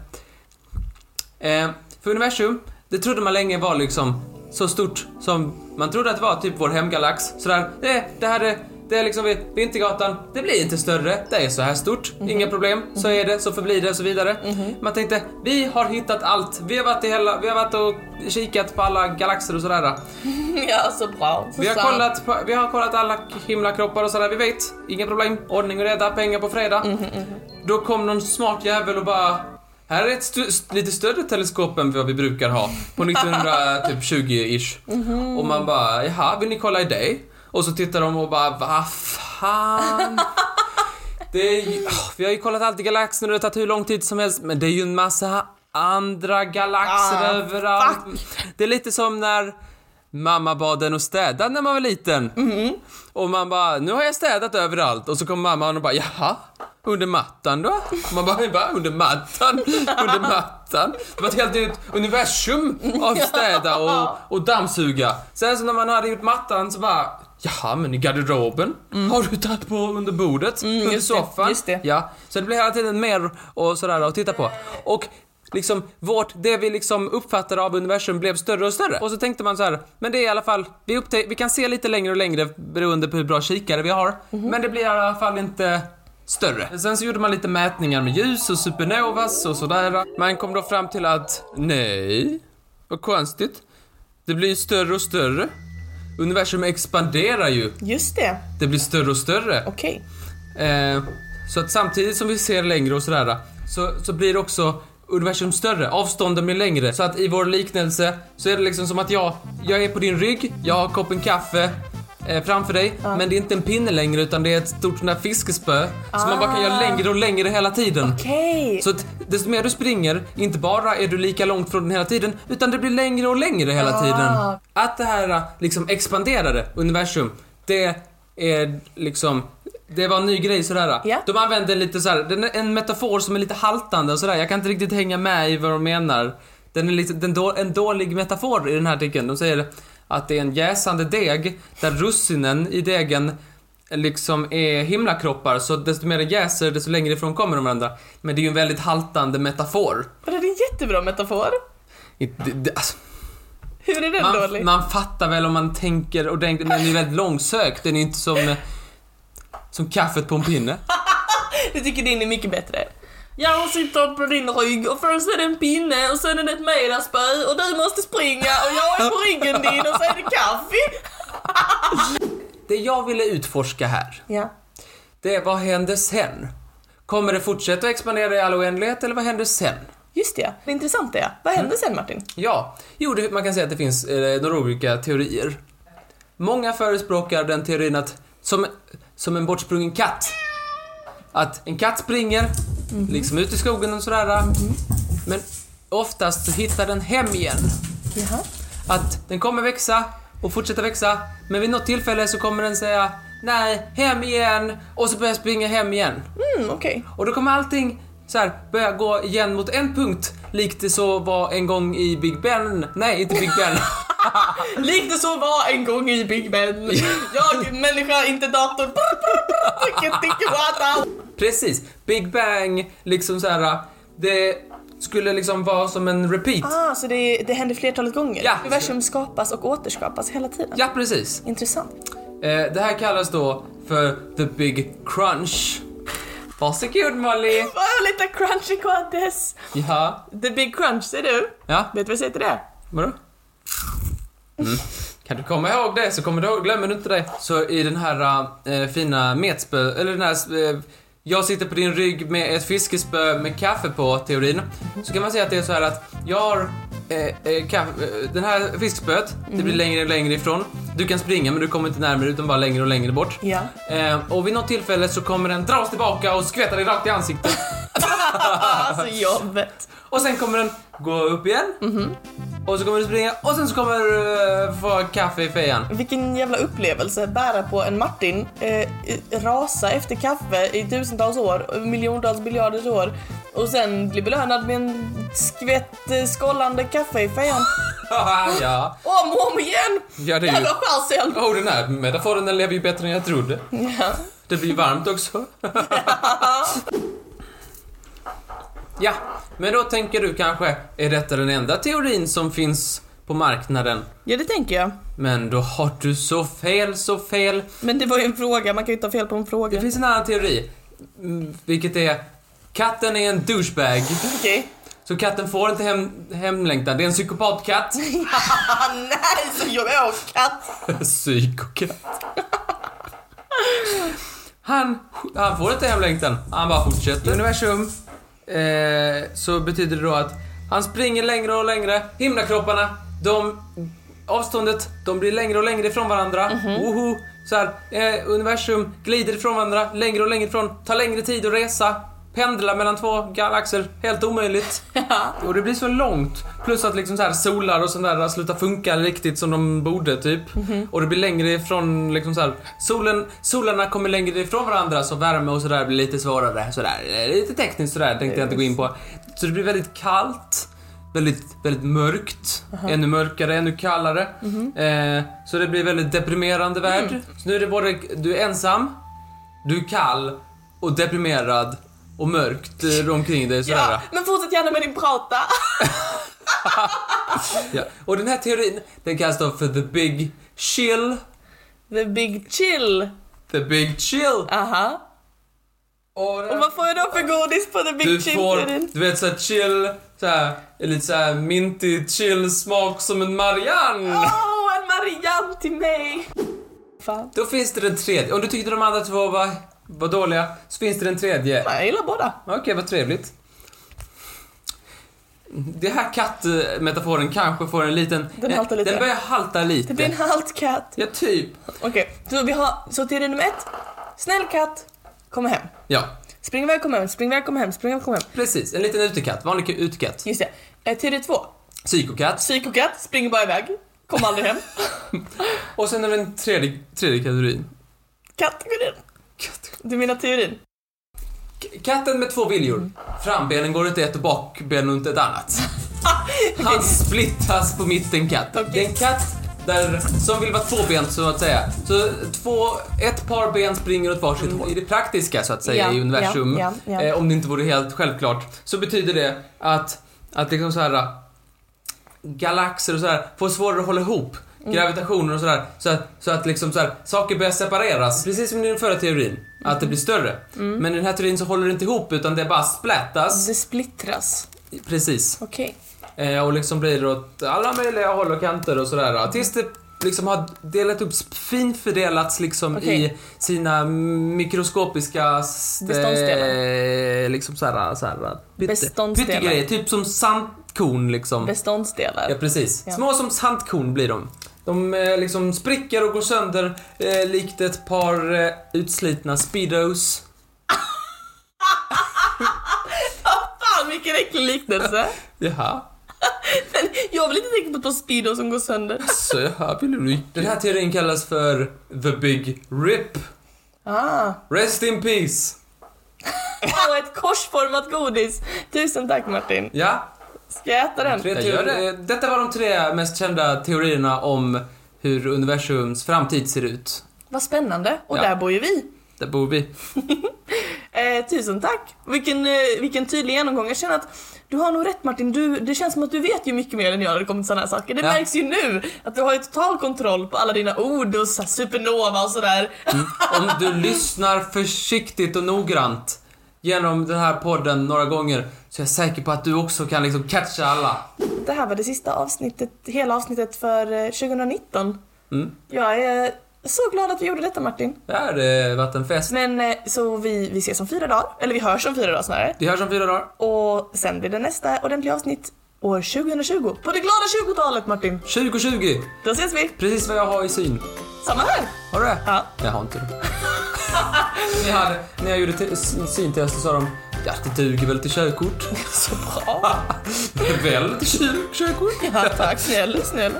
Eh, för universum, det trodde man länge var liksom så stort som man trodde att det var, typ vår hemgalax. Sådär, det, det här är, det är liksom vid Vintergatan, det blir inte större, det är så här stort, inga problem, så är det, så förblir det och så vidare. Man tänkte, vi har hittat allt, vi har varit i hela, vi har varit och kikat på alla galaxer och sådär. Ja, så bra. Så Vi har, sant. kollat på, vi har kollat alla himlakroppar och sådär, vi vet. Inga problem. Ordning och reda, pengar på fredag. Då kom någon smart jävel och bara här är ett st- lite större teleskop än vad vi brukar ha. På 1920-ish. Och man bara, jaha, vill ni kolla i det? Och så tittar de och bara, vad fan? Det är ju, vi har ju kollat allt i galaxen och det har tagit hur lång tid som helst, men det är ju en massa andra galaxer Ah, överallt. Det är lite som när mamma bad en att städa när man var liten. Och man bara, nu har jag städat överallt. Och så kommer mamma och bara, jaha? Under mattan då? Och man bara, va? Under mattan? Under mattan? Det var ett helt nytt universum av städa och, och dammsuga. Sen så när man hade gjort mattan så bara, jaha men i garderoben? Har du tagit på under bordet? under Mm. det, soffan? just det. Ja, så det blir hela tiden mer och sådär att titta på. Och liksom vårt, det vi liksom uppfattade av universum blev större och större. Och så tänkte man så här, men det är i alla fall, vi, upptä- vi kan se lite längre och längre beroende på hur bra kikare vi har. Men det blir i alla fall inte större. Sen så gjorde man lite mätningar med ljus och supernovas och sådär. Man kom då fram till att, nej, vad konstigt. Det blir större och större. Universum expanderar ju. Just det. Det blir större och större. Okej. Eh, så att samtidigt som vi ser längre och sådär så, så blir också universum större, avstånden blir längre. Så att i vår liknelse så är det liksom som att jag, jag är på din rygg, jag har koppen kaffe eh, framför dig, men det är inte en pinne längre utan det är ett stort sånt där fiskespö som man bara kan göra längre och längre hela tiden. Okej. Så att desto mer du springer, inte bara är du lika långt från den hela tiden, utan det blir längre och längre hela Ah. tiden. Att det här liksom expanderade universum, det är liksom det var en ny grej sådär. Ja. De använder lite såhär, en metafor som är lite haltande och sådär. Jag kan inte riktigt hänga med i vad de menar. Den är lite, den då, en dålig metafor i den här artikeln. De säger att det är en jäsande deg där russinen i degen liksom är himlakroppar så desto mer det jäser desto längre ifrån kommer de varandra. Men det är ju en väldigt haltande metafor. Men det är en jättebra metafor. Det, det, alltså, Hur är den dålig? man, man fattar väl om man tänker ordentligt men den är väldigt långsökt. Den är inte som, eh, som kaffet på en pinne. Jag tycker din är mycket bättre. Jag sitter på din rygg och först är det en pinne och sen är det ett medaspö och du måste springa och jag är på ryggen din och så är det kaffe. Det jag ville utforska här, Ja. det är vad händer sen? Kommer det fortsätta att expandera i all oändlighet eller vad händer sen? Just det, det är intressant det. Vad händer sen Martin? Ja, jo, det, man kan säga att det finns eh, några olika teorier. Många förespråkar den teorin att, som, som en bortsprungen katt. Att en katt springer, liksom ut i skogen och sådär. Men oftast så hittar den hem igen. Jaha. Att den kommer växa och fortsätta växa, men vid något tillfälle så kommer den säga Nej, hem igen! Och så börjar jag springa hem igen. Mm, okej. Och då kommer allting så här, börja gå igen mot en punkt, likt det så var en gång i Big Ben. Nej, inte Big Ben. Likt det så var en gång i Big Ben. Jag, människa, inte dator. Precis. Big Bang, liksom så här. Det skulle liksom vara som en repeat. Ah, så det, det händer flertalet gånger? Ja. Universum skapas och återskapas hela tiden? Ja, precis. Intressant. Eh, det här kallas då för the big crunch. Varsågod Molly. Lite crunchy quaddes. Ja. The big crunch, ser du? Ja, Vet du vad jag säger till det? vadå? Mm. Kan du komma ihåg det så kommer du ihåg, glömmer du inte det. Så i den här eh, fina metspö, eller den här eh, jag sitter på din rygg med ett fiskespö med kaffe på teorin. Så kan man säga att det är så här att jag har eh, eh, kaffe, eh, den här fiskspöet, det blir längre och längre ifrån. Du kan springa men du kommer inte närmare utan bara längre och längre bort. Ja. Eh, och vid något tillfälle så kommer den dras tillbaka och skvätta dig rakt i ansiktet. Alltså jobbet. Och sen kommer den gå upp igen. Och så kommer du springa och sen så kommer du eh, få kaffe i fejan. Vilken jävla upplevelse, bära på en Martin, eh, rasa efter kaffe i tusentals år, miljontals biljarders år och sen bli belönad med en skvätt eh, skållande kaffe i fejan. ja. Om och om igen! Ja, det är ju... Jävla skärseld! Oh, den här metaforen den lever ju bättre än jag trodde. Ja. Det blir varmt också. ja, men då tänker du kanske, är detta den enda teorin som finns på marknaden. Ja, det tänker jag. Men då har du så fel, så fel. Men det var ju en fråga, man kan ju ta fel på en fråga. Det finns en annan teori. mm, Vilket är, katten är en douchebag. Okej. Så katten får inte hem, hemlängtan. Det är en psykopatkatt. Nej, så jag är katt. Psykokatt. Han, han får inte hemlängtan. Han bara fortsätter. Universum eh, så betyder det då att han springer längre och längre. Himlakropparna, de... Avståndet, de blir längre och längre ifrån varandra. Woho! Så här, eh, universum glider ifrån varandra, längre och längre ifrån. Tar längre tid att resa. Pendla mellan två galaxer, helt omöjligt. Och det blir så långt. Plus att liksom så här solar och sånt där slutar funka riktigt som de borde typ. Och det blir längre ifrån liksom så här, solen, solarna kommer längre ifrån varandra så värme och sådär blir lite svårare. Sådär. Lite tekniskt sådär tänkte jag inte gå in på. Så det blir väldigt kallt. Väldigt, väldigt mörkt. Ännu mörkare, ännu kallare. Eh, så det blir väldigt deprimerande värld. Så nu är det både, du är ensam, du är kall och deprimerad och mörkt eh, omkring dig sådär. Ja, men fortsätt gärna med din prata. Ja. Och den här teorin, den kallas då för the big chill. The big chill. The big chill. Aha. Och, Och vad får jag då för godis på the big du chill får, du vet såhär chill, såhär, lite såhär mintig chill smak som en Marianne. Åh, en Marianne till mig! Fan. Då finns det den tredje. Om du tyckte de andra två var, var dåliga, så finns det den tredje. Nej, jag gillar båda. Okej, vad trevligt. Det här kattmetaforen kanske får en liten... Den haltar lite. Den börjar halta lite. Det blir en halt katt. Ja, typ. Okej, så vi har, så teori nummer ett. Snäll katt, kommer hem. Ja, Spring iväg, kom hem, spring iväg, kom hem, spring iväg, kom hem. precis. En liten utekatt. Vanlig utekatt. Just det. Eh, teori två. Psykokatt. Psykokatt, springer bara iväg. Kom aldrig hem. Och sen är det den tredje, tredje kategorin. Kategorin. Du menar teorin? Katten med två viljor. Frambenen går åt ett och bakbenen åt ett annat. Han splittas på mitten katt. Okej. Det är en katt där, som vill vara tvåbent så att säga. Så två, ett par ben springer åt varsitt håll. I det praktiska så att säga Ja, i universum, ja, ja. Eh, om det inte vore helt självklart, så betyder det att, att liksom så här galaxer och så här får svårare att hålla ihop. Mm. Gravitationen och sådär. Så att, så att liksom så här, saker börjar separeras. Precis som i den förra teorin. Att det blir större. Mm. Men i den här teorin så håller det inte ihop utan det bara splättas. Det splittras. Precis. Okej. Eh, och liksom blir åt alla möjliga håll och kanter och sådär. Tills det liksom har delat upp, finfördelats liksom Okej. i sina mikroskopiska st- Beståndsdelar. liksom såhär, såhär pytte, Beståndsdelar. pyttegrejer, typ som sandkorn liksom. Beståndsdelar. Ja, precis. Ja. Små som sandkorn blir de. De eh, liksom spricker och går sönder eh, likt ett par eh, utslitna speedos. Fan vilken äcklig liknelse. Jaha. Men jag vill inte tänka på ett par Speedo som går sönder. Så jaha, vill du Den här teorin kallas för The Big Rip. Ah. Rest in peace. Och ett korsformat godis. Tusen tack Martin. Ja, Ska jag äta den? tre Jag gör teorier. det. Detta var de tre mest kända teorierna om hur universums framtid ser ut. Vad spännande. Och Ja. där bor ju vi. Där bor vi. Eh, tusen tack. Vilken, eh, vilken tydlig genomgång. Jag känner att du har nog rätt Martin. Du, det känns som att du vet ju mycket mer än jag när det kommer till sådana här saker. Det Ja. märks ju nu att du har ju total kontroll på alla dina ord och så supernova och sådär. Om du lyssnar försiktigt och noggrant genom den här podden några gånger så är jag säker på att du också kan liksom catcha alla. Det här var det sista avsnittet, hela avsnittet för eh, 2019. Mm. Jag är så glad att vi gjorde detta Martin. Det här har varit en fest. Men eh, så vi, vi ses om fyra dagar, eller vi hörs om fyra dagar snarare. Vi hörs om fyra dagar. Och sen blir det nästa ordentliga avsnitt år 2020. På det glada 20-talet Martin. 2020. Då ses vi. Precis vad jag har i syn. Samma här. Har du det? Ja. Jag har inte det. Ni hade, när jag gjorde syntest så sa de Ja, det duger väl till körkort? Så bra. väl till kör- körkort? Ja, tack. Snäll, snäll.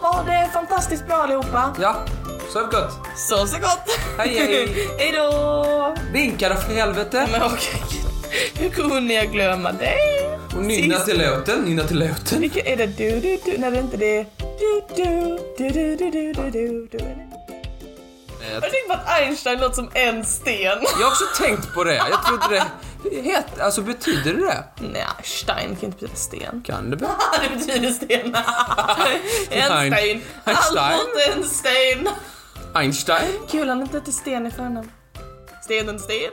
Ha det fantastiskt bra allihopa. Ja, sov gott. Så så gott. Hej, hej. hej då. Vinka då för helvete. Men okej. Hur kunde jag glömma dig? Och nynna till låten, nynna till låten. Vilken är det du, du, du? Nej, det är inte det. Du, du, du, du, du, du, du, du, du. Eh, Jag tänkte på att Einstein låter som en sten. Jag har också tänkt på det. Jag trodde det... Het, alltså betyder det det? Nej, Stein kan inte betyda sten. Kan det betyda? det betyder sten. Einstein. Albert Einstein. Einstein? Kul, han inte heter Sten i förnamn. Stenen Sten.